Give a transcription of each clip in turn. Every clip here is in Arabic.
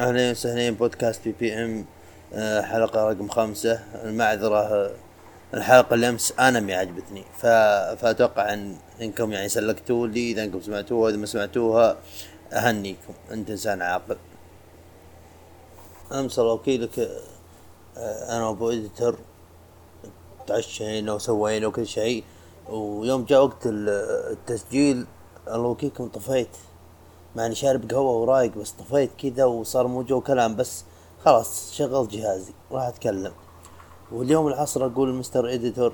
اهلين وسهلين بودكاست BBM آه، حلقة رقم خمسة. المعذرة آه، الحلقة اللي امس أنا ما عجبتني ف... فأتوقع ان إنكم يعني سلكتوا لي إذا إنكم سمعتوها واذا ما سمعتوها أهنيكم. أنت إنسان عاقل. أمس الله وكيلك آه، أنا وأبو editor تعشينا وسوينا وكل شيء ويوم جاء وقت التسجيل الله وكيلكم طفيت. مع اني شارب قهوة ورايق بس طفيت كذا وصار مو جو كلام بس خلاص شغلت جهازي راح أتكلم. واليوم العصر أقول ل mister editor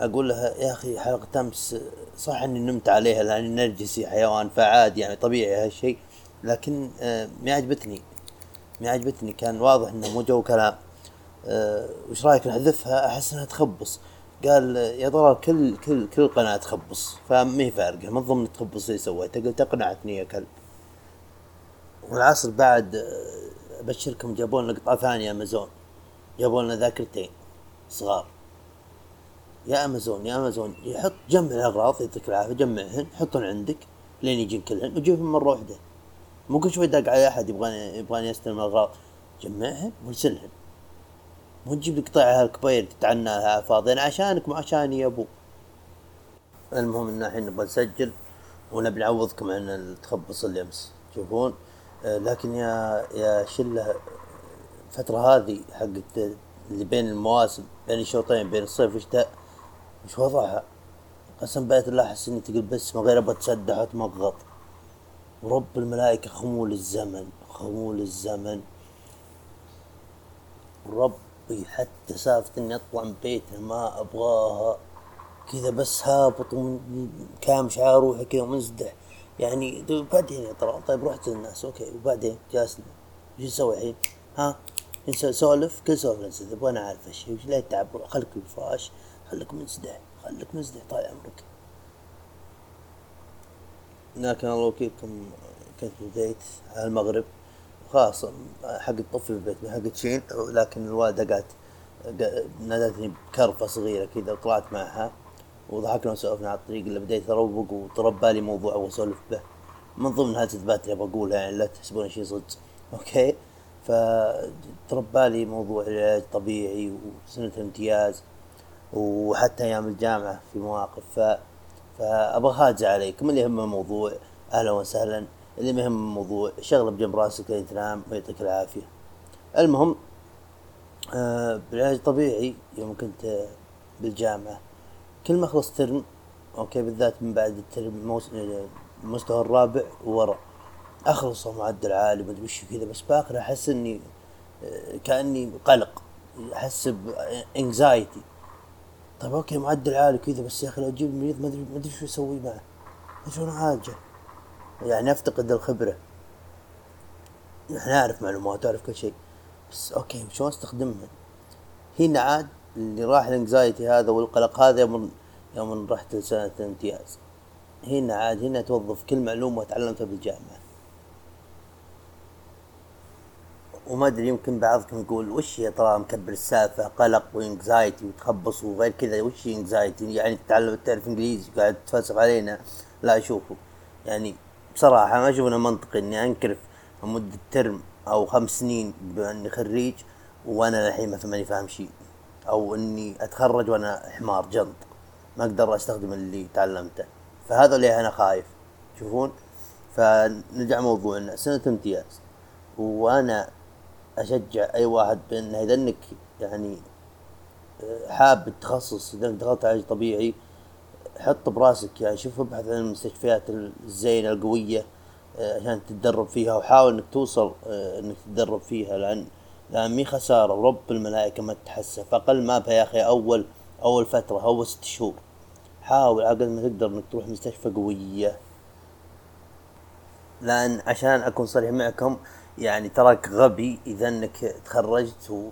أقول له يا أخي حلقة أمس صح إني نمت عليها لأني نرجسي حيوان فعادي يعني طبيعي هالشيء لكن آه ما عجبتني. ما عجبتني كان واضح إنه مو جو كلام. آه وش رأيك نحذفها أحس إنها تخبص. قال يا ترى كل كل كل قناة تخبص فما هي فارقة من ضمن التخبص اللي سويته قلت أقنعتني يا كلب. والعصر بعد آه، أبشركم جابوا لنا قطعة ثانية أمازون. جابوا لنا ذاكرتين صغار. يا أمازون يا أمازون يحط جمع الأغراض يعطيك العافية جمعهن حطهن عندك لين يجين كلهن وجيبهم مرة واحدة. مو كل شوي داق على أحد يبغاني يبغاني استلم الأغراض. جمعهن وارسلهن مو تجيب لي قطع هالكبير تتعناها فاضي أنا عشانك مو عشاني يا أبو. المهم إن الحين نبغى نسجل ونبي نعوضكم عن التخبص اللي أمس. تشوفون لكن يا يا شلة الفترة هذه حقت اللي بين المواسم بين الشوطين بين الصيف والشتاء وش وضعها؟ قسم بيت الله أحس إني تقول بس ما غير بتسدح وأتمغط. ورب الملائكة خمول الزمن خمول الزمن. ربي حتى سالفة إني أطلع من بيته ما أبغاها. كذا بس هابط ومن كامش على روحي كذا ومنزدح. يعني بعدين يا ترى طيب رحت للناس أوكي وبعدين جالسنا. إيش نسوي الحين؟ ها؟ نسولف كل سولف ننسى أبغى أنا عارف إيش لا تعب خليك بالفراش خليك منسدح خليك منسدح طال عمرك. لكن الله وكيلكم كنت بديت على المغرب خلاص حق الطفل البيت حق تشين لكن الوالدة قالت نادتني بكرفة صغيرة كذا وطلعت معها. وضحكنا وسولفنا على الطريق اللي بديت أروق وطرب بالي موضوع وأسولف به. من ضمن هالتثبات اللي بقولها يعني لا تحسبون شيء صدق. أوكي؟ فترب بالي موضوع العلاج الطبيعي وسنة الامتياز وحتى أيام الجامعة في مواقف. ف فأبغى هاجع عليكم. اللي يهمه الموضوع أهلا وسهلا. اللي ما الموضوع شغله بجنب راسك لين تنام ويعطيك العافية. المهم آه بالعلاج الطبيعي يوم كنت بالجامعة كل ما خلص ترم أوكي بالذات من بعد الترم المستوى الرابع وورا اخلص معدل عالي ما أدري وش كذا بس بآخر أحس إني آه، كأني قلق أحس ب anxiety طيب okay معدل عالي كذا بس يا أخي لو أجيب المريض ما أدري ما أدري شو أسوي معه شلون أعالجه. يعني أفتقد الخبرة. إحنا نعرف معلومات تعرف كل شيء. بس okay شلون أستخدمها؟ هنا عاد اللي راح ال anxiety هذا والقلق هذا يوم يوم رحت لسنة الامتياز. هنا عاد هنا توظف كل معلومة تعلمتها بالجامعة. وما أدري يمكن بعضكم يقول وش يا ترى مكبر السالفة؟ قلق و anxiety وتخبص وغير كذا وش anxiety؟ يعني تتعلم تعرف إنجليزي قاعد تفلسف علينا. لا أشوفه. يعني بصراحة ما أشوف إنه منطقي إني أنكرف مدة ترم أو خمس سنين بأني خريج وأنا الحين مثلا ماني فاهم شيء. أو إني أتخرج وأنا حمار جنط. ما أقدر أستخدم اللي تعلمته. فهذا اللي أنا خايف. تشوفون فنرجع موضوعنا. سنة امتياز. وأنا أشجع أي واحد بأنه إذا إنك يعني آه، حاب التخصص إذا دخلت علاج طبيعي حط براسك يعني شوف أبحث عن المستشفيات الزينة القوية آه، عشان تتدرب فيها وحاول إنك توصل آه، إنك تتدرب فيها. لأن لا مي خسارة ورب الملائكة ما تحسف أقل ما بها يا أخي أول أول فترة أول ست شهور. حاول على ما تقدر إنك تروح مستشفى قوية. لأن عشان أكون صريح معكم يعني تراك غبي إذا إنك تخرجت و...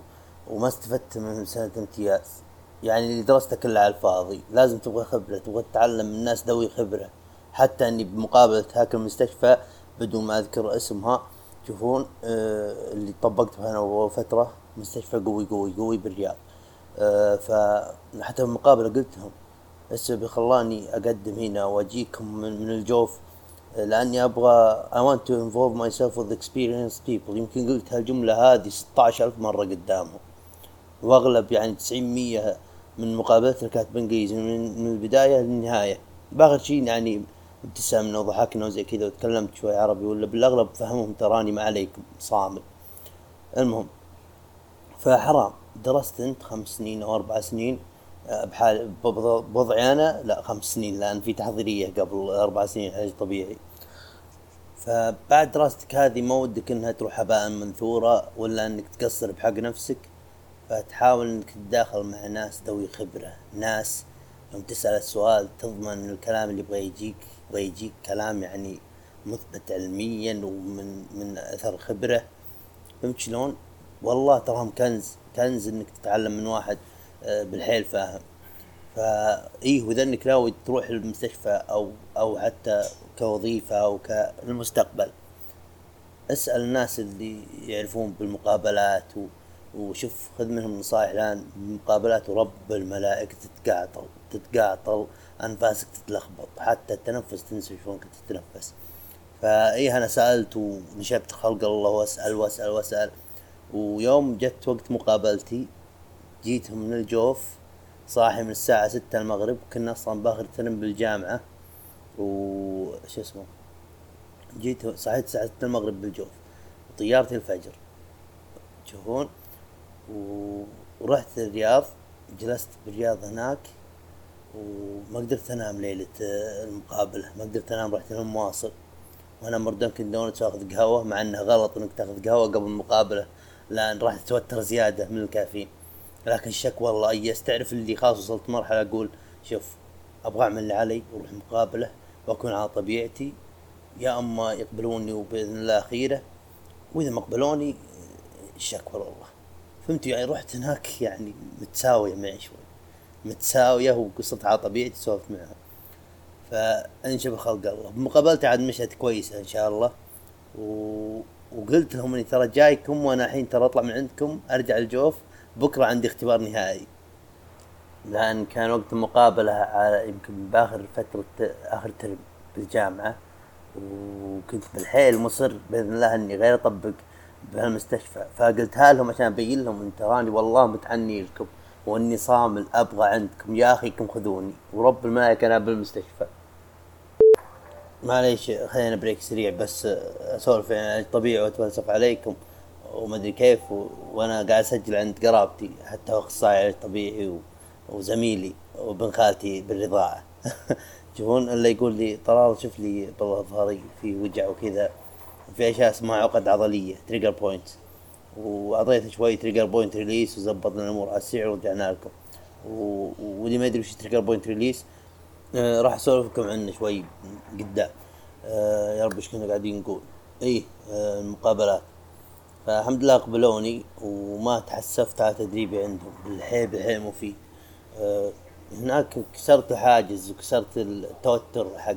وما استفدت من سنة امتياز. يعني اللي درسته كله على الفاضي. لازم تبغى خبرة تبغى تتعلم من الناس ذوي خبرة. حتى إني بمقابلة هاك المستشفى بدون ما أذكر اسمها تشوفون آه اللي طبقت أنا فترة مستشفى قوي قوي قوي بالرياض. آه فحتى بالمقابلة قلت لهم السبب خلاني أقدم هنا وأجيكم من, الجوف لأني أبغى I want to involve myself with experienced people. يمكن قلت هالجملة هذه 16 ألف مرة قدامهم. وأغلب يعني 90 من مقابلتنا كانت بإنجليزي من, البداية للنهاية. باخر شيء يعني ابتسمنا وضحكنا وزي كذا وتكلمت شوي عربي ولا بالأغلب فهمهم تراني ما عليكم صامل المهم فحرام. درست انت خمس سنين أو أربع سنين آه، بحال بوضعي أنا لا خمس سنين لأن في تحضيرية قبل أربع سنين علاج طبيعي. فبعد دراستك هذه ما ودك إنها تروح هباء منثورة ولا إنك تقصر بحق نفسك؟ فتحاول إنك تتداخل مع ناس ذوي خبرة. ناس يوم تسأل السؤال تضمن الكلام اللي يبغى يجيك. يبغى يجيك كلام يعني مثبت علميا ومن من أثر خبرة. فهمت شلون؟ والله تراهم كنز كنز إنك تتعلم من واحد آه، بالحيل فاهم. فايه وإذا إنك ناوي تروح المستشفى أو أو حتى كوظيفة أو كالمستقبل اسأل الناس اللي يعرفون بالمقابلات وشوف خذ منهم نصائح الان بالمقابلات ورب الملائكة تتقاطل تتقاطل. أنفاسك تتلخبط حتى التنفس تنسى شلون كنت تتنفس. فايه أنا سألت ونشبت خلق الله وأسأل وأسأل وأسأل. ويوم جت وقت مقابلتي جيتهم من الجوف صاحي من الساعة ستة المغرب كنا أصلا باخر ترم بالجامعة. وش اسمه؟ جيت صحيت الساعة ستة المغرب بالجوف وطيارتي الفجر. تشوفون ورحت الرياض جلست بالرياض هناك. وما قدرت أنام ليلة المقابلة ما قدرت أنام رحت لهم مواصل. وأنا مر دنكن دونتس واخذ قهوة مع انه غلط إنك تأخذ قهوة قبل المقابلة لأن راح تتوتر زيادة من الكافيين. لكن الشك والله ايس تعرف اللي خلاص وصلت مرحلة أقول شوف أبغى أعمل اللي علي وأروح مقابلة وأكون على طبيعتي. يا أما يقبلوني وبإذن الله خيرة وإذا ما قبلوني الشك والله. فهمت يعني رحت هناك يعني متساوية معي شوي. متساوية وقصت على طبيعتي سولفت معها فأنشب خلق الله. مقابلتي عاد مشت كويسة إن شاء الله. و... وقلت لهم إني ترى جايكم وأنا الحين ترى أطلع من عندكم أرجع الجوف بكرة عندي اختبار نهائي. لأن كان وقت المقابلة على يمكن بآخر فترة آخر ترم بالجامعة وكنت بالحيل مصر بإذن الله إني غير أطبق بهالمستشفى. فقلتها لهم عشان أبين لهم إن تراني والله متعني لكم واني صامل أبغى عندكم. يا اخيكم خذوني. ورب الملائكة أنا بالمستشفى. معليش خلينا بريك سريع بس أسولف يعني طبيعي وأتفلسف عليكم وما أدري كيف و... وأنا قاعد أسجل عند قرابتي حتى هو أخصائي علاج طبيعي و... وزميلي وابن خالتي بالرضاعة. تشوفون اللي يقول لي طلال شوف لي بالله ظهري في وجع وكذا. في أشياء اسمها عقد عضلية trigger point واعطيته شوي trigger point release وزبطنا الأمور على السعر ورجعنا لكم. واللي ما يدري وش trigger point release راح أسولف لكم عنه شوي قدام. آه يا رب إيش كنا قاعدين نقول. إيه آه المقابلات. فالحمد لله قبلوني وما تحسفت على تدريبي عندهم. بالحيل بالحيل مفيد آه هناك كسرت الحاجز وكسرت التوتر حق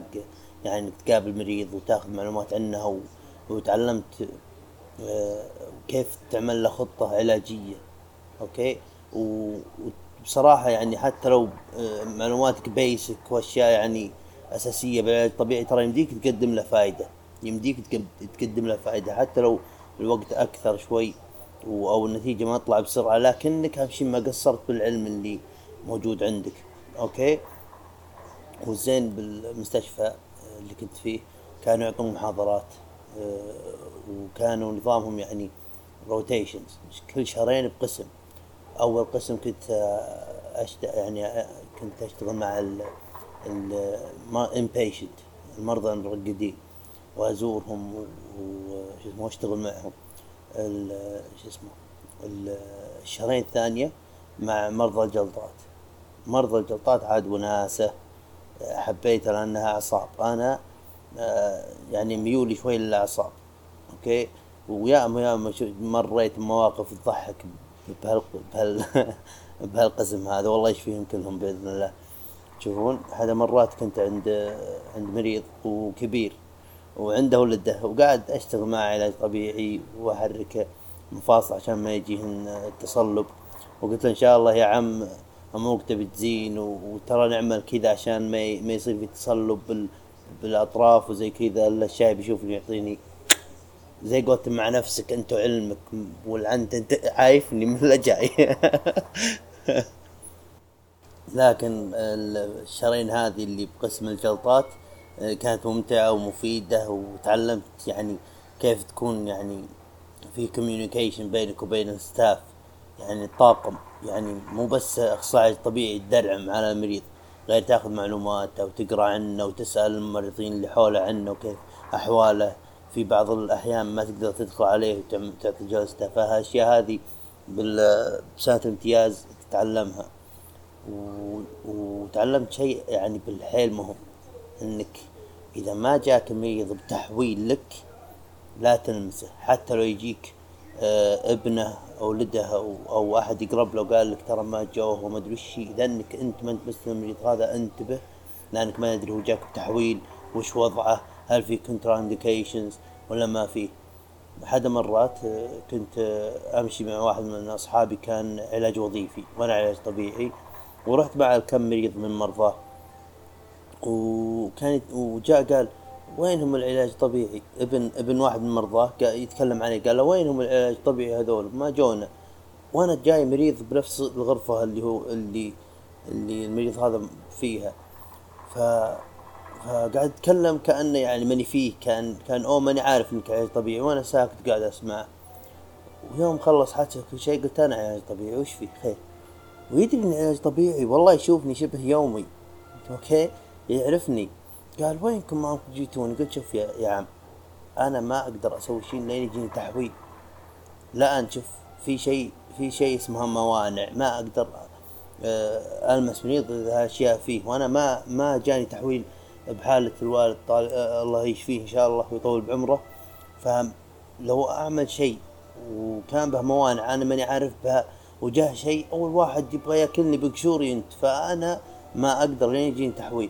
يعني تقابل مريض وتاخذ معلومات عنه وتعلمت كيف تعمل له خطة علاجية أوكي؟ وبصراحة يعني حتى لو آه، معلوماتك basic وأشياء يعني أساسية بالعلاج الطبيعي ترى يمديك تقدم له فايدة يمديك تقدم له فايدة حتى لو الوقت أكثر شوي أو النتيجة ما تطلع بسرعة لكنك أهم شيء ما قصرت بالعلم اللي موجود عندك okay؟ والزين بالمستشفى اللي كنت فيه كانوا يعطون محاضرات. وكانوا نظامهم يعني rotations كل شهرين بقسم. أول قسم كنت آه، أشت... يعني آه، كنت أشتغل مع ال ال المرضى المرقدين وأزورهم وش اسمه وأشتغل معهم. شو اسمه الشهرين الثانية مع مرضى الجلطات. مرضى الجلطات عاد وناسة حبيتها لأنها أعصاب. أنا آه، يعني ميولي شوي للأعصاب أوكي؟ وياما ياما مريت مواقف تضحك بهال بهال بهالقسم هذا والله إيش فيهم كلهم بإذن الله. تشوفون هذا مرات كنت عند عند مريض وكبير وعنده ولده وقاعد أشتغل معه علاج طبيعي وأحركه مفاصل عشان ما يجيهن التصلب. وقلت له إن شاء الله يا عم امورك تبي تزين وترى نعمل كذا عشان ما ما يصير في تصلب بالأطراف وزي كذا إلا الشايب يشوفني يعطيني زي قلت مع نفسك أنت وعلمك والعنت أنت عايفني من اللي جاي. لكن الشرايين هذه اللي بقسم الجلطات آه، كانت ممتعة ومفيدة وتعلمت يعني كيف تكون يعني في كوميونيكيشن بينك وبين الستاف يعني الطاقم يعني مو بس أخصائي طبيعي تدرعم على المريض. غير تاخذ معلومات أو تقرا عنه وتسأل الممرضين اللي حوله عنه وكيف أحواله. في بعض الأحيان ما تقدر تدخل عليه وتعطي جلسته. فهالأشياء هذه بسنة الامتياز تتعلمها. وتعلمت شيء يعني بالحيل مهم إنك إذا ما جاك المريض بتحويل لك لا تلمسه حتى لو يجيك ابنه أو ولده أو, أو أحد يقرب له وقال لك ترى ما جوه وما أدري وش اذا انك أنت ما أنت المريض هذا أنتبه لأنك ما ندري هو جاك بتحويل وش وضعه هل في كونترانديكيشنز ولا ما في. احد مرات آه، كنت آه، أمشي مع واحد من أصحابي كان علاج وظيفي وأنا علاج طبيعي ورحت مع كم مريض من مرضاه. وكان وجاء قال وينهم العلاج الطبيعي ابن ابن واحد من مرضاه يتكلم عليه قال له وينهم العلاج الطبيعي هذول؟ ما جونا. وأنا جاي مريض بنفس الغرفة اللي هو اللي اللي المريض هذا فيها. ف فقاعد أتكلم كأنه يعني ماني فيه كان كأن أو ماني عارف إنك علاج طبيعي وأنا ساكت قاعد أسمع. ويوم خلص حكى كل شيء قلت أنا علاج طبيعي وش فيه خير. ويدري إني علاج طبيعي؟ والله يشوفني شبه يومي. okay يعرفني. قال وينكم ما جيتوني؟ قلت شوف يا, يا عم أنا ما أقدر أسوي شيء لين يجيني تحويل. لا انت شوف في شيء في شيء اسمها موانع. ما أقدر آه، ألمس مريض اشياء فيه. وأنا ما ما جاني تحويل بحالة الوالد طال... آه، الله يشفيه إن شاء الله ويطول بعمره. فلو أعمل شيء وكان به موانع أنا ماني عارف بها وجاه شيء أول واحد يبغى ياكلني بقشوري أنت. فأنا ما أقدر لين يجيني تحويل.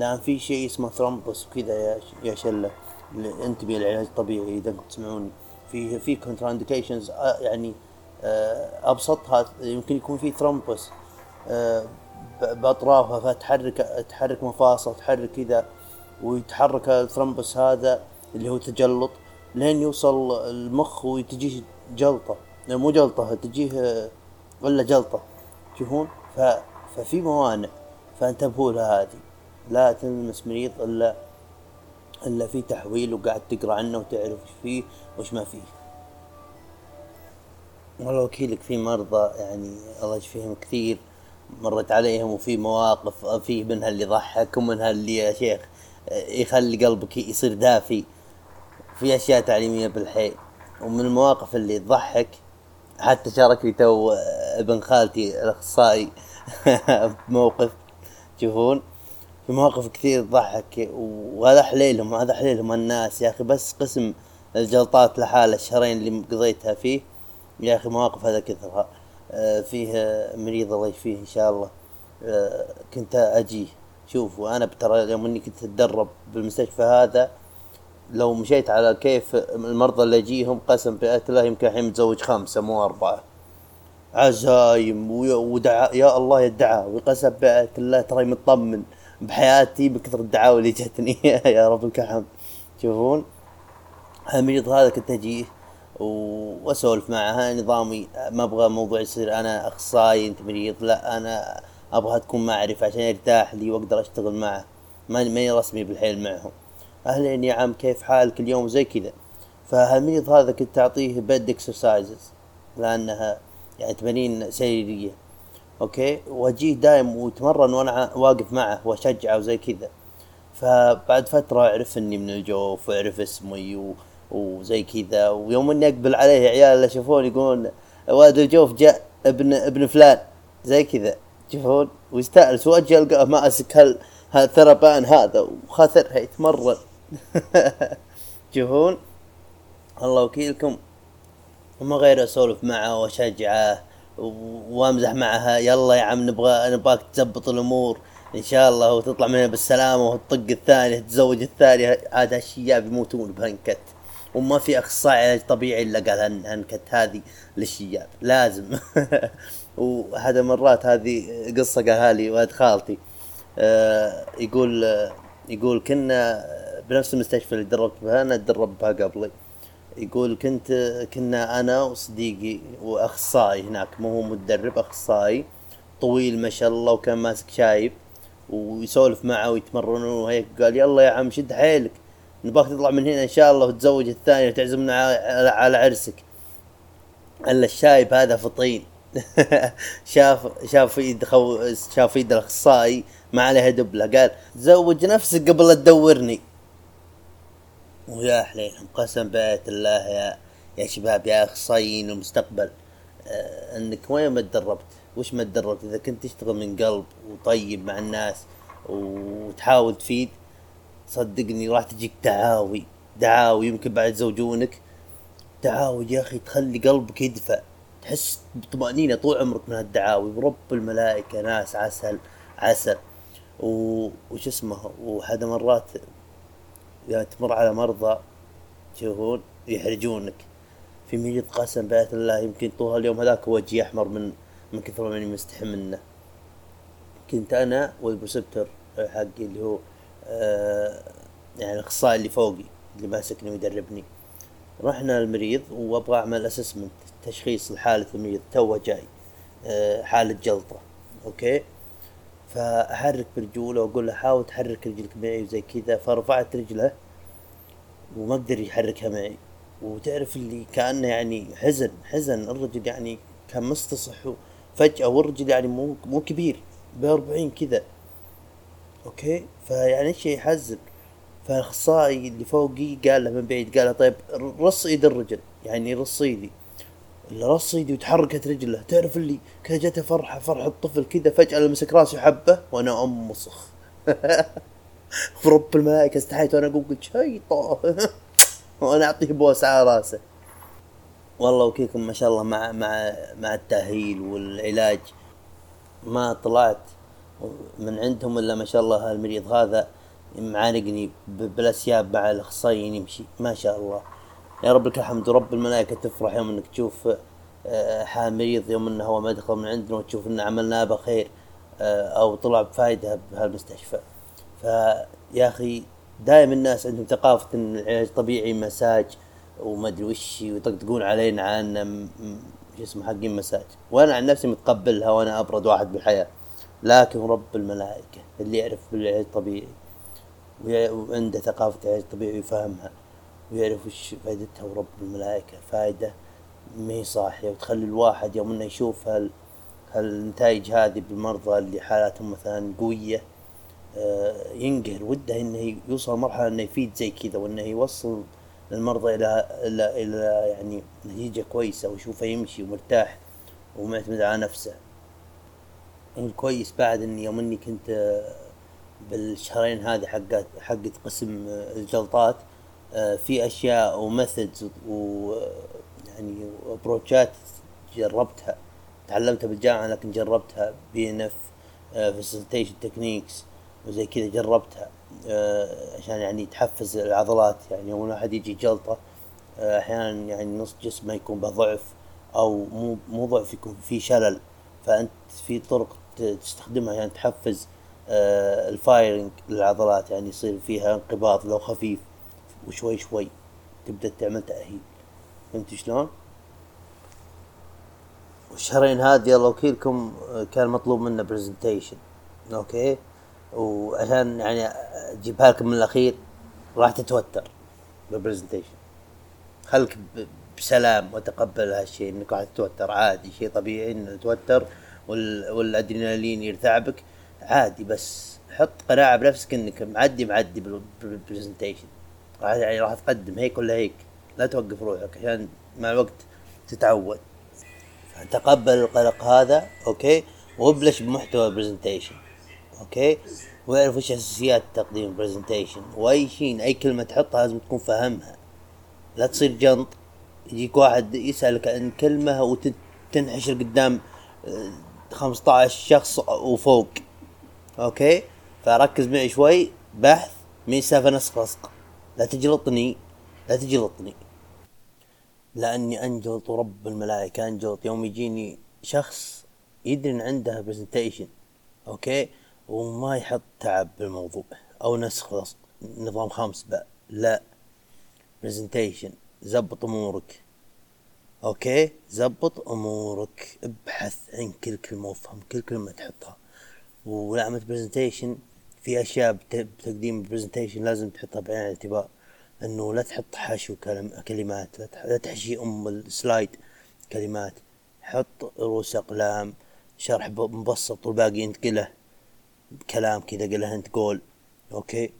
لأن في شيء اسمه ثرومبوس وكذا يا يا شلة انتبه العلاج الطبيعي إذا كنت تسمعوني في في contraindications آه، يعني آه، أبسطها يمكن يكون في thrombus آه، بأطرافها فتحرك تحرك مفاصل تحرك كذا ويتحرك ال thrombus هذا اللي هو تجلط لين يوصل المخ وتجيه جلطة. مو جلطة تجيه ولا جلطة تشوفون ففي موانع فانتبهوا لها هذه لا تلمس مريض إلا إلا في تحويل وقاعد تقرأ عنه وتعرف وش فيه وش ما فيه. والله وكيلك في مرضى يعني الله يشفيهم كثير. مرت عليهم وفي مواقف في منها اللي يضحك ومنها اللي يا شيخ يخلي قلبك يصير دافي. في أشياء تعليمية بالحيل. ومن المواقف اللي تضحك حتى شاركني تو ابن خالتي الأخصائي بموقف تشوفون في مواقف كثير تضحك وهذا حليلهم هذا حليلهم الناس. يا أخي بس قسم الجلطات لحاله الشهرين اللي قضيتها فيه. يا أخي مواقف هذا كثرها آه فيه مريض الله يشفيه إن شاء الله. آه كنت اجيه شوف وأنا ترى يوم إني كنت أتدرب بالمستشفى هذا لو مشيت على كيف المرضى اللي أجيهم قسم بآية الله يمكن الحين متزوج خمسة مو أربعة. عزايم ودعاء يا الله يدعى وقسم الله ترى مطمن بحياتي بكثر الدعاوى اللي جتني يا رب لك الحمد تشوفون المريض هذا كنت اجيه وأسولف معها نظامي. ما أبغى موضوع يصير أنا أخصائي أنت مريض. لا أنا أبغى تكون معرفة عشان يرتاح لي وأقدر أشتغل معه. ماني رسمي بالحيل معهم. اهلين يا عم كيف حالك اليوم زي كذا. فالمريض هذا كنت أعطيه bed exercises لأنها يعني تمارين سريرية. okay؟ واجيه دايم ويتمرن وأنا واقف معه وأشجعه وزي كذا. فبعد فترة عرف إني من الجوف وعرف اسمي و... وزي كذا. ويوم إني أقبل عليه عيال اللي شافوني يقولون واد الجوف جاء ابن ابن فلان. زي كذا. تشوفون ويستأنس وأجي القاه ماسك هال هالثربان هذا. وخاثرها يتمرن. تشوفون الله وكيلكم. وما غير أسولف معه وأشجعه. وامزح معها. يلا يا عم نبغى نبغاك تزبط الأمور. إن شاء الله وتطلع منها بالسلامة وتطق الثانية تتزوج الثانية. عاد هالشياب يموتون بهنكت. وما في أخصائي علاج طبيعي إلا قال هنكت هذه للشياب. لازم. وهذا مرات هذه قصة قالها لي ولد خالتي. آه يقول يقول كنا بنفس المستشفى اللي دربت بها أنا تدرب بها قبلي. يقول كنت كنا أنا وصديقي وأخصائي هناك مو هو مدرب أخصائي طويل ما شاء الله وكان ماسك شايب ويسولف معه ويتمرنون وهيك. قال يلا يا عم شد حيلك نباك تطلع من هنا إن شاء الله وتزوج الثاني وتعزمنا على عرسك. الا الشايب هذا فطين. شاف شاف يد خو شاف يد الأخصائي ما عليها دبلة. قال زوج نفسك قبل لا تدورني. ويا حليلهم قسم بيت الله يا يا شباب يا أخصائيين المستقبل. آه إنك وين ما تدربت؟ وش ما تدربت؟ إذا كنت تشتغل من قلب وطيب مع الناس وتحاول تفيد صدقني راح تجيك دعاوي. دعاوي يمكن بعد يزوجونك. دعاوي يا أخي تخلي قلبك يدفع. تحس بطمأنينة طول عمرك من هالدعاوي. ورب الملائكة ناس عسل عسل. وش اسمه؟ وحدا مرات يعني تمر على مرضى تشوفون يحرجونك. في مريض قسم بآيات الله يمكن طول اليوم هذاك وجهي أحمر من من كثر ما اني مستحي منه. كنت أنا والبرسبتر حقي اللي هو آه يعني الأخصائي اللي فوقي اللي ماسكني ويدربني. رحنا المريض وأبغى أعمل assessment تشخيص لحالة المريض توه جاي آه حالة جلطة. okay؟ فأحرك برجوله وأقول له حاول تحرك رجلك معي وزي كذا فرفعت رجله وما قدر يحركها معي. وتعرف اللي كأنه يعني حزن حزن. الرجل يعني كان مستصح فجأة والرجل يعني مو مو كبير بأربعين كذا. أوكي؟ فيعني شيء يحزن. فالاخصائي اللي فوقي قال له من بعيد قال له طيب رص إيد الرجل يعني رص إيدي. اللي رص ايدي وتحركت رجله. تعرف اللي كذا جته فرحة فرحة الطفل كذا فجأة لمسك راسي حبه وأنا أم مصخ. رب الملائكة استحيت. وأنا أقول قلت وأنا أعطيه بوس على راسه. والله وكيكم ما شاء الله مع مع مع التأهيل والعلاج ما طلعت من عندهم إلا ما شاء الله المريض هذا معانقني بالأسياب مع الأخصائيين يمشي. ما شاء الله. يا رب لك الحمد رب الملائكة تفرح يوم إنك تشوف آه، حال مريض يوم إنه هو ما دخل من عندنا وتشوف إن عملنا به خير آه، أو طلع بفائده بهالمستشفى. فيا أخي دائما الناس عندهم ثقافة إن العلاج الطبيعي مساج وما أدري وش ويطقطقون علينا عن شو اسمه حقين مساج. وأنا عن نفسي متقبلها وأنا أبرد واحد بالحياة. لكن رب الملائكة اللي يعرف بالعلاج الطبيعي وعنده ثقافة العلاج الطبيعي ويفهمها. ويعرف وش فائدتها ورب الملائكة. فائده ما هي صاحية وتخلي الواحد يوم إنه يشوف هال هالنتائج هذه بالمرضى اللي حالاتهم مثلا قوية آه، ينقهر. وده إنه يوصل مرحلة إنه يفيد زي كذا وإنه يوصل المرضى إلى إلى إلى يعني نتيجة كويسة ويشوفه يمشي ومرتاح ومعتمد على نفسه. الكويس بعد إني يوم إني كنت بالشهرين هذه حقت حقت قسم الجلطات آه، في أشياء و methods و يعني approach ات جربتها تعلمتها بالجامعة لكن جربتها PNF facilitation techniques وزي كذا جربتها آه، عشان يعني تحفز العضلات يعني يوم الواحد يجي جلطة آه، أحيانا يعني نص جسمه يكون بضعف أو مو مو ضعف يكون في شلل فأنت في طرق تستخدمها يعني تحفز آه، الفايرنج للعضلات يعني يصير فيها انقباض لو خفيف. وشوي شوي تبدأ تعمل تأهيل. فهمت شلون؟ والشهرين هذه الله وكيلكم كان مطلوب منا presentation okay؟ وعشان يعني اجيبها لكم من الأخير راح تتوتر بال presentation خلك بسلام وتقبل هالشيء إنك راح تتوتر. عادي شيء طبيعي ان تتوتر والأدرينالين يرتعبك عادي بس حط قناعة بنفسك إنك معدي معدي بال presentation راح يعني راح تقدم هيك ولا هيك؟ لا توقف روحك عشان مع الوقت تتعود. تقبل القلق هذا okay؟ وابلش بمحتوى ال presentation okay؟ ويعرف وش أساسيات تقديم presentation وأي شيء أي كلمة تحطها لازم تكون فاهمها. لا تصير جنط. يجيك واحد يسألك عن كلمة وتنحشر قدام 15 آه، شخص وفوق okay؟ فركز معي شوي. بحث مين سالفه نسخ لصق لا تجلطني لا تجلطني. لأني أنجلط ورب الملائكة أنجلط يوم يجيني شخص يدري إن عنده presentation okay؟ وما يحط تعب بالموضوع أو نسخ نظام خامس بقى. لا. presentation زبط أمورك. okay؟ زبط أمورك ابحث عن كل كلمة وافهم كل كلمة تحطها. ولعمة presentation في أشياء بتقديم ال presentation لازم تحطها بعين الاعتبار. إنه لا تحط حشو كلمات لا تحشي أم ال slide كلمات. حط رؤوس أقلام شرح مبسط والباقي ينتقله كلام كذا قله أنت قول. okay؟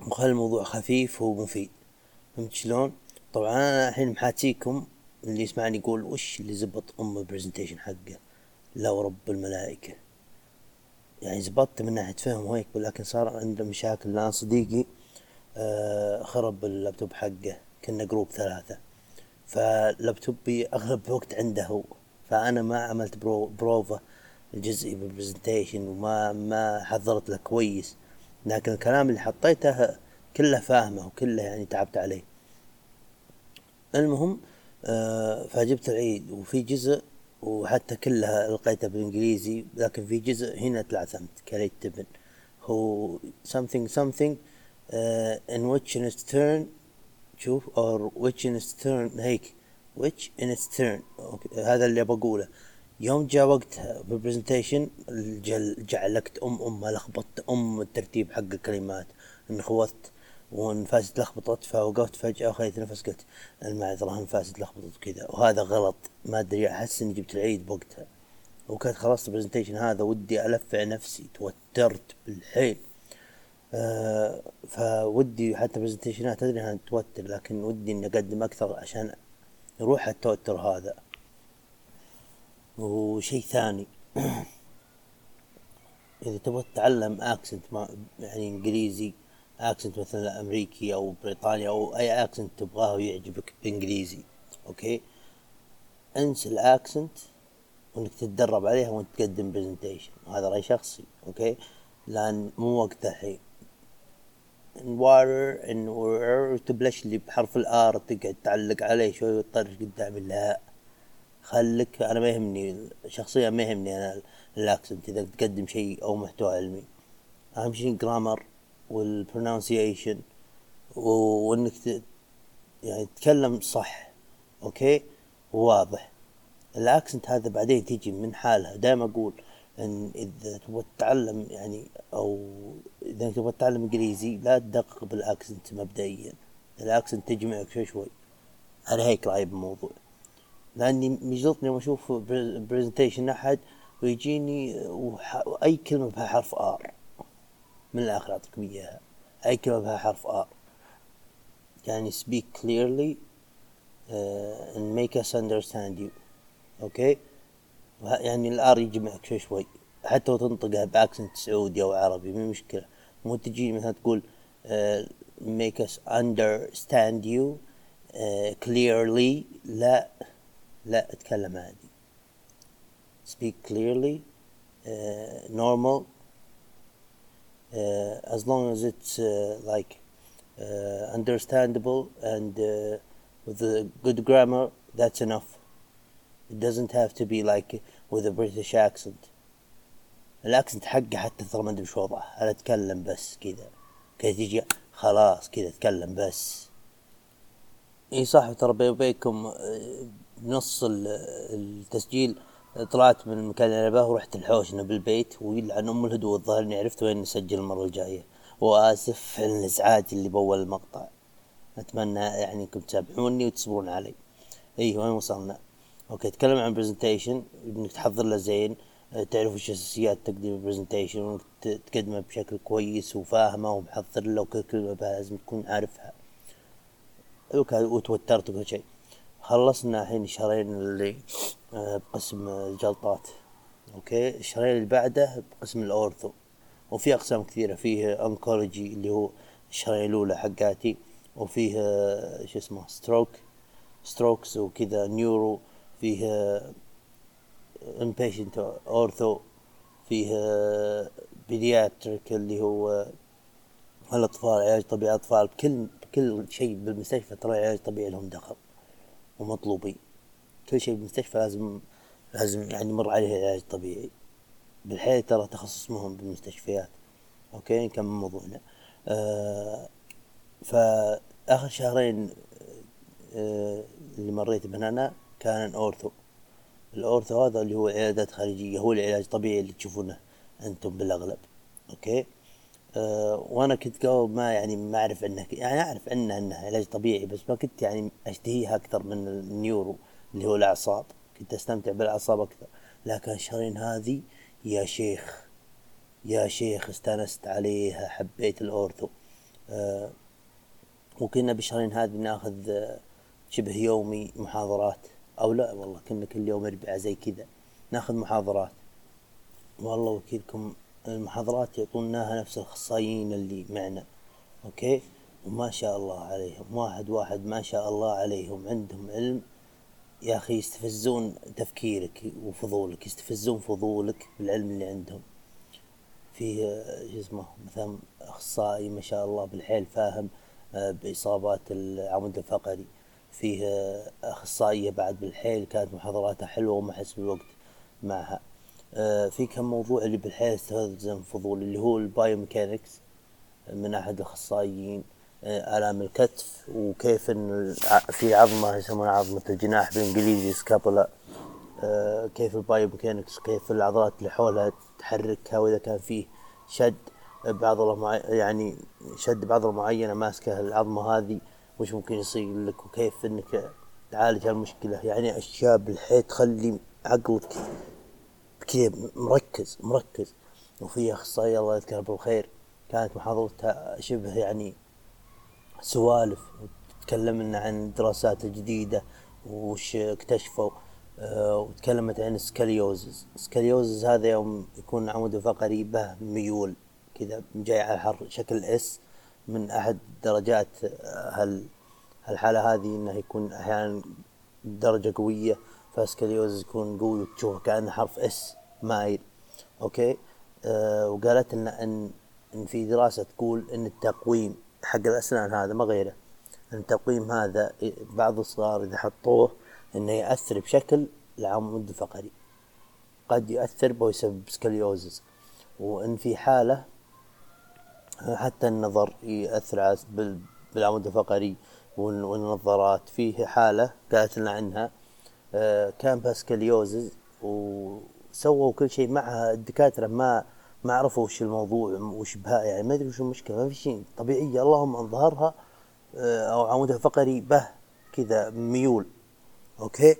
وخلي الموضوع خفيف ومفيد. فهمت شلون؟ طبعا أنا الحين محاتيكم اللي يسمعني يقول وش اللي زبط أم ال presentation حقه؟ لا ورب الملائكة. يعني زبطت من ناحية فهم وهيك ولكن صار عنده مشاكل. لأن صديقي آه خرب اللابتوب حقه كنا group ثلاثة. فلابتوبي أغلب الوقت عنده هو. فأنا ما عملت برو بروفا الجزئي بال presentation وما ما حضرت له كويس. لكن الكلام اللي حطيته كله فاهمه وكله يعني تعبت عليه. المهم آه فجبت العيد. وفي جزء وحتى كلها لقيتها بالإنجليزي لكن في جزء هنا تلعثمت كليت تبن هو something something uh, in which in its turn شوف or which in its turn هيك which in its turn. هذا اللي بقوله. يوم جاء وقتها بال presentation جعلكت أم أم لخبطت أم الترتيب حق الكلمات انخوضت. وانفاسي تلخبطت فوقفت فجأة وخذت نفس قلت المعذرة انفاسي تلخبطت وكذا وهذا غلط. ما أدري أحس إني جبت العيد بوقتها. وكانت خلصت ال presentation هذا ودي ألفع نفسي. توترت بالحيل. آه فودي حتى presentation ات تدري إنها توتر لكن ودي إني أقدم أكثر عشان يروح التوتر هذا. وشيء ثاني. إذا تبغى تتعلم accent يعني إنجليزي accent مثلا أمريكي أو بريطاني أو أي accent تبغاه ويعجبك بإنجليزي okay؟ انسى ال accent وإنك تتدرب عليها وانت تقدم presentation هذا رأي شخصي okay؟ لأن مو وقت الحين. Water ان تبلش لي بحرف ال R تقعد تعلق عليه شوي وتطرش قدامي لا خلك أنا ما يهمني شخصيا ما يهمني أنا ال accent إذا تقدم شيء أو محتوى علمي. أهم شيء grammar وال pronunciation وإنك يعني تتكلم صح okay؟ وواضح ال accent هذا بعدين تيجي من حالها. دائما أقول إن إذا تبغى تتعلم يعني أو إذا تبغى تتعلم إنجليزي لا تدقق بال accent مبدئيا. ال accent تجمعك شوي شوي. أنا هيك رأيي بالموضوع. لأني يجلطني لما أشوف presentation أحد ويجيني أي كلمة بها حرف R من الآخر أعطيكم إياها. أي كلمة بها حرف R يعني speak clearly uh, and make us understand you. okay يعني ال R يجمعك شوي شوي. حتى لو تنطقها ب accent سعودي أو عربي مو مشكلة. مو تجي مثلا تقول uh, make us understand you uh, clearly. لا. لا أتكلم عادي. Speak clearly uh, normal. As long as it's uh, like uh, understandable and uh, with a good grammar that's enough it doesn't have to be like with a British accent ال accent حقه حتى ترى ما ادري وش وضعه أنا اتكلم بس كذا كذا تيجي خلاص كذا اتكلم بس اي صح ترى بيني وبينكم بنص التسجيل طلعت من المكان اللي أنا ورحت لحوشنا بالبيت ويلعن أم الهدوء الظاهر إني عرفت وين نسجل المرة الجاية. وآسف على الإزعاج اللي باول المقطع. أتمنى يعني انكم تتابعوني وتصبرون علي. إي وين وصلنا؟ okay تكلم عن presentation إنك تحضر له زين. تعرف وش أساسيات تقديم ال presentation وانك تقدمه بشكل كويس وفاهمه ومحضر له وكل كلمة لازم تكون عارفها. وتوترت وكل شيء. خلصنا الحين الشهرين اللي آه، بقسم الجلطات. okay؟ الشهرين اللي بعده بقسم ال ortho. وفي أقسام كثيرة. فيه oncology اللي هو الشهرين الأولى حقاتي وفيه آه، شو اسمه stroke strokes وكذا neuro فيه inpatient ortho فيه pediatric اللي هو الأطفال علاج طبيعي اطفال بكل بكل شيء بالمستشفى ترى علاج طبيعي لهم دخل. ومطلوبين كل شيء بالمستشفى لازم لازم يعني يمر عليه علاج طبيعي بالحيل ترى تخصص مهم بالمستشفيات. okay؟ نكمل موضوعنا آه فآخر شهرين آه اللي مريت بهنا أنا كان ortho ال ortho هذا اللي هو عيادات خارجية هو العلاج الطبيعي اللي تشوفونه أنتم بالأغلب. okay؟ وأنا كنت قبل ما يعني ما أعرف إنه يعني أعرف إنه إنه علاج طبيعي بس ما كنت يعني أشتهيها أكثر من ال neuro اللي هو الأعصاب. كنت أستمتع بالأعصاب أكثر. لكن الشهرين هذه يا شيخ يا شيخ استانست عليها حبيت الأورثو. أه وكنا بالشهرين هذه ناخذ شبه يومي محاضرات. أو لا والله كنا كل يوم اربعاء زي كذا نأخذ محاضرات. والله وكيلكم المحاضرات يعطوناها نفس الاخصائيين اللي معنا أوكي؟ وما شاء الله عليهم واحد واحد ما شاء الله عليهم عندهم علم. يا أخي يستفزون تفكيرك وفضولك يستفزون فضولك بالعلم اللي عندهم. فيه شو اسمه مثلا أخصائي ما شاء الله بالحيل فاهم آه، بإصابات العمود الفقري. فيه أخصائية بعد بالحيل كانت محاضراتها حلوة وما أحس بالوقت معها. آه، في كم موضوع اللي بالحيل استفزم فضول اللي هو البايوميكانكس من أحد الأخصائيين آه، آلام الكتف وكيف إن في عظمة يسمونها عظمة الجناح بالإنجليزي سكابولا آه، كيف البايوميكانكس كيف العضلات اللي حولها تحركها واذا كان فيه شد بعضلة معي يعني شد بعضلة معينة ماسكة العظمة هذه وش ممكن يصير لك وكيف إنك تعالج هالمشكلة. يعني أشياء بالحيل تخلي عقلك كذا مركز مركز. وفي اخصائية الله يذكرها بالخير. كانت محاضرتها شبه يعني سوالف وتكلم لنا عن الدراسات الجديدة وش اكتشفوا أه وتكلمت عن ال scoliosis ال scoliosis هذا يوم يكون عمود فقري به ميول كذا جاي على شكل S من أحد درجات. هال هالحالة هذه إنه يكون أحيانا درجة قوية ف scoliosis يكون قوي وتشوفه كأنه حرف S مايل okay؟ آه وقالت ان ان إن في دراسة تقول إن التقويم حق الأسنان هذا ما غيره. إن التقويم هذا بعض الصغار إذا حطوه إنه يأثر بشكل العمود الفقري قد يؤثر ويسبب scoliosis. وإن في حالة حتى النظر يأثر بالعمود الفقري والنظارات فيه حالة قالت لنا عنها كان ب scoliosis وسووا كل شيء معها. الدكاترة ما ما عرفوا وش الموضوع وش بها يعني ما ادري وش المشكلة ما في شيء طبيعية اللهم ان ظهرها آه، أو عمودها الفقري به كذا ميول. okay؟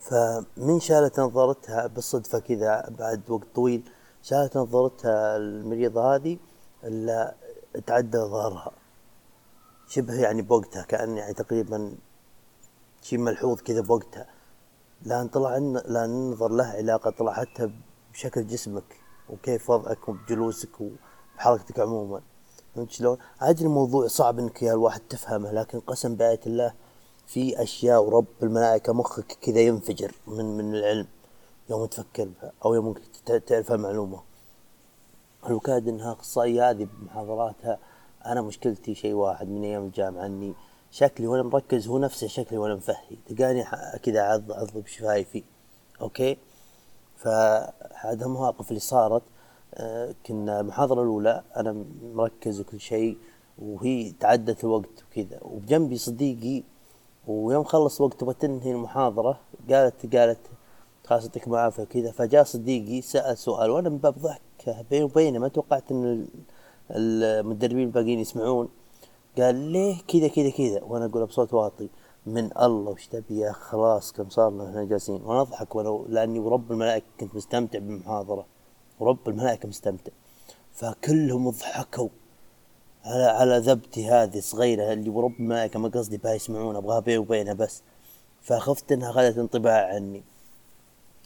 فمن شالت نظارتها بالصدفة كذا بعد وقت طويل شالت نظارتها المريضة هذه إلا تعدى ظهرها. شبه يعني بوقتها كأن يعني تقريبا شيء ملحوظ كذا بوقتها. لأن طلع لأن ننظر له علاقة طلع حتى بشكل جسمك وكيف وضعك وبجلوسك وبحركتك عموما. فهمت شلون؟ عادي الموضوع صعب إنك يا الواحد تفهمه لكن قسم بآية الله في أشياء ورب الملائكة مخك كذا ينفجر من من العلم يوم تفكر بها أو يوم تعرف المعلومة الوكاد إنها أخصائية هذه بمحاضراتها أنا مشكلتي شيء واحد من أيام الجامعة إني شكلي وأنا مركز هو نفسه شكلي وأنا مفهي. تلقاني كذا عض عض بشفايفي أوكي؟ فهذا المواقف اللي صارت. آه، كنا المحاضرة الأولى أنا مركز وكل شيء وهي تعدت الوقت وكذا. وبجنبي صديقي ويوم خلص وقت تبغى تنهي المحاضرة قالت قالت خلاص يعطيك العافية كذا فجاء صديقي سأل سؤال وأنا من باب ضحك بيني وبينه ما توقعت إن المدربين الباقيين يسمعون. قال ليه كذا كذا كذا؟ وأنا أقول بصوت واطي. من الله وش تبي يا خلاص كم صار لنا إحنا جالسين. وأنا أضحك وأنا لأني ورب الملائكة كنت مستمتع بالمحاضرة. ورب الملائكة مستمتع. فكلهم ضحكوا على على ذبتي هذه صغيرة اللي ورب الملائكة ما قصدي بها يسمعون أبغاها بيني وبينها بس. فخفت إنها اخذت انطباع عني.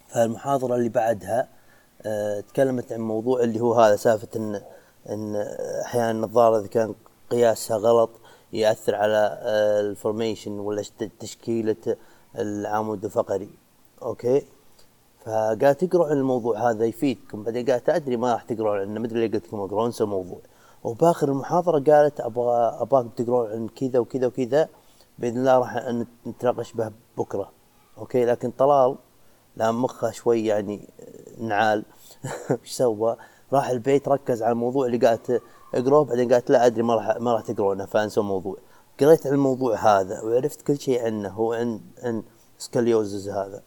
فالمحاضرة اللي بعدها آه تكلمت عن موضوع اللي هو هذا سالفة إن إن أحيانا النظارة إذا كان قياسها غلط يأثر على آه، ال formation ولا تشكيلة العمود الفقري. okay؟ فقالت تقروا عن الموضوع هذا يفيدكم. بعدين قالت ادري ما راح تقروا عنه ما أدري قلت لكم اقروا أنسى الموضوع. وبآخر المحاضرة قالت أبغى ابغاكم تقرون عن كذا وكذا وكذا بإذن الله راح نتناقش به بكرة. okay؟ لكن طلال لأن مخه شوي يعني نعال. إيش سوى؟ راح البيت ركز على الموضوع اللي قاعد اقرأه بعدين قالت لا أدري ما راح ما راح تقرونه فأنسوا الموضوع. قريت عن الموضوع هذا وعرفت كل شيء عنه وعن عن scoliosis هذا.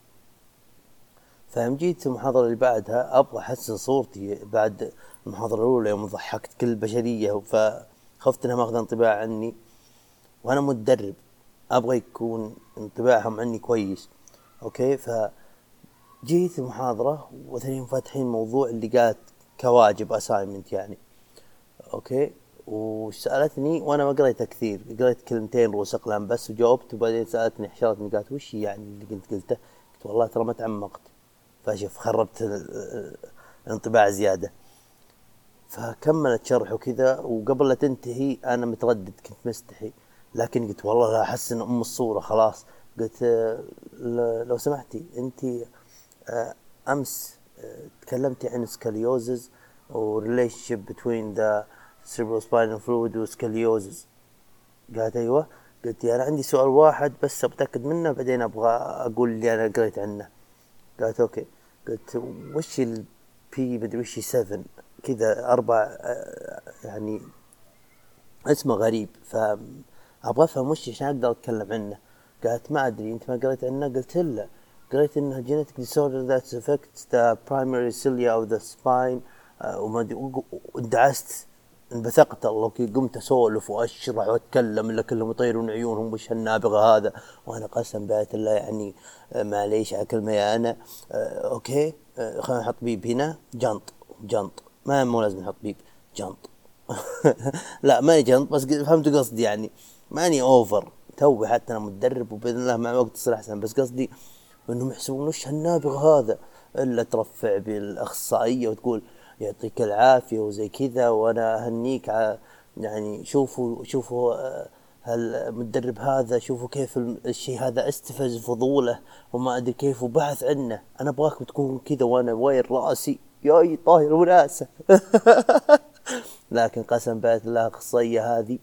فيوم جيت المحاضرة اللي بعدها أبغى أحسن صورتي بعد المحاضرة الأولى يوم ضحكت كل البشرية فخفت إنها ماخذ انطباع عني. وأنا متدرب أبغى يكون انطباعهم عني كويس. okay؟ ف جيت المحاضرة وثانيهم فاتحين موضوع اللي قالت كواجب assignment يعني. okay؟ وسألتني وأنا ما قريتها كثير. قريت كلمتين رؤوس اقلام بس وجاوبت وبعدين سألتني حشرتني قالت وش يعني اللي كنت قلته؟ قلت والله ترى ما تعمقت. فشوف خربت الانطباع زيادة. فكملت شرح وكذا وقبل لا تنتهي أنا متردد كنت مستحي. لكن قلت والله أحس إن أم الصورة خلاص. قلت لو سمحتي أنت آه، أمس آه، تكلمتي عن scoliosis و relationship between the spinal fluid و scoliosis قالت أيوه. قلت أنا عندي سؤال واحد بس أتأكد منه بعدين أبغى أقول اللي أنا قريت عنه. قالت okay. قلت وش ال P مدري وش 7 كذا أربع يعني اسمه غريب فأبغى أفهم وش عشان أقدر أتكلم عنه. قالت ما أدري أنت ما قريت عنه؟ قلت لا. قريت genetic disorder that affects the primary cilia of the spine uh, وما اندعست انبثقت الله قمت أسولف وأشرح وأتكلم إلا كلهم يطيرون عيونهم وش هالنابغة هذا؟ وأنا قسم بآية الله يعني آه، معليش على كلمه يا أنا؟ آه أوكي آه خلينا نحط بيب هنا. جنط جنط. ما مو لازم نحط بيب جنط. لا ما جنط بس فهمت قصدي يعني. ماني أوفر. توي حتى أنا متدرب وبإذن الله مع الوقت تصير أحسن بس قصدي إنهم يحسبون وش هالنابغ هذا؟ إلا ترفع بالأخصائية وتقول يعطيك العافية وزي كذا وأنا أهنيك يعني شوفوا شوفوا آه، هالمدرب هذا شوفوا كيف الشيء هذا استفز فضوله وما أدري كيف وبحث عنه. أنا ابغاك تكون كذا وأنا وين رأسي. ياي طاير وناسة. لكن قسم بالله الاخصائيه هذه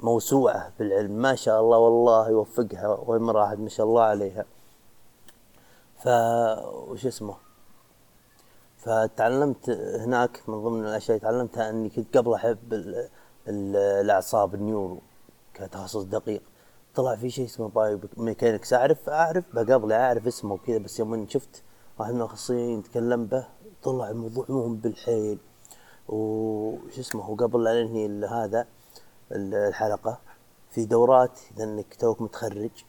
موسوعة بالعلم. ما شاء الله والله يوفقها وين ما راحت ما شاء الله عليها. ف وش اسمه؟ فتعلمت هناك من ضمن الأشياء اللي تعلمتها إني كنت قبل أحب الأعصاب ال neuro كتخصص دقيق. طلع في شيء اسمه biomechanics اعرف أعرف قبل أعرف اسمه وكذا بس يوم شفت واحد من الأخصائيين يتكلم به طلع الموضوع مهم بالحيل. وش اسمه وقبل لا ننهي هذا الحلقة في دورات إذا إنك توك متخرج.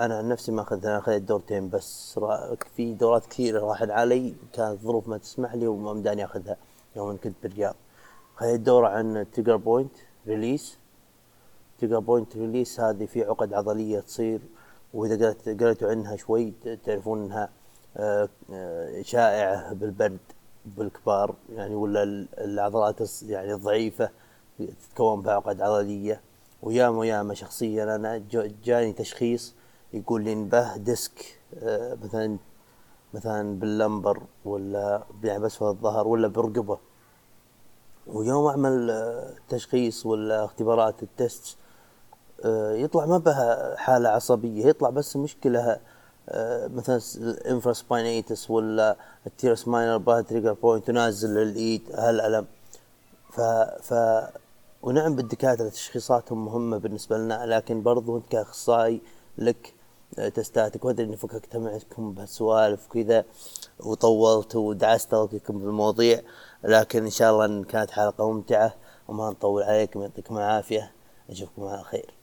أنا عن نفسي ما اخذت أنا اخذت دورتين بس في دورات كثيرة راحت علي كانت ظروف ما تسمح لي وما مداني أخذها. يوم كنت بالرياض. أخذت دورة عن trigger point release trigger point release هذه في عقد عضلية تصير وإذا قريت قريتوا عنها شوي تعرفون انها آه، آه، شائعة بالبرد بالكبار يعني ولا العضلات يعني الضعيفة تتكون بعقد عضلية. وياما وياما شخصيا أنا جاني تشخيص يقول لي انبه ديسك آه، مثلا مثلا باللمبر ولا يعني في الظهر ولا برقبة. ويوم أعمل آه، تشخيص ولا اختبارات التست آه، يطلع ما بها حالة عصبية يطلع بس مشكلة مثلا الانفراسباينيتس ولا التيرس ماينر باه تريجر بوينت تنازل الايد هالألم. ف ف ونعم بالدكاترة تشخيصاتهم مهمة بالنسبة لنا لكن برضو أنت كأخصائي لك تستاتك وأدري إني فككت معكم بهالسوالف وكذا وطولت ودعست لكم بالمواضيع لكن إن شاء الله إن كانت حلقة ممتعة وما نطول عليكم يعطيكم العافية أشوفكم على خير.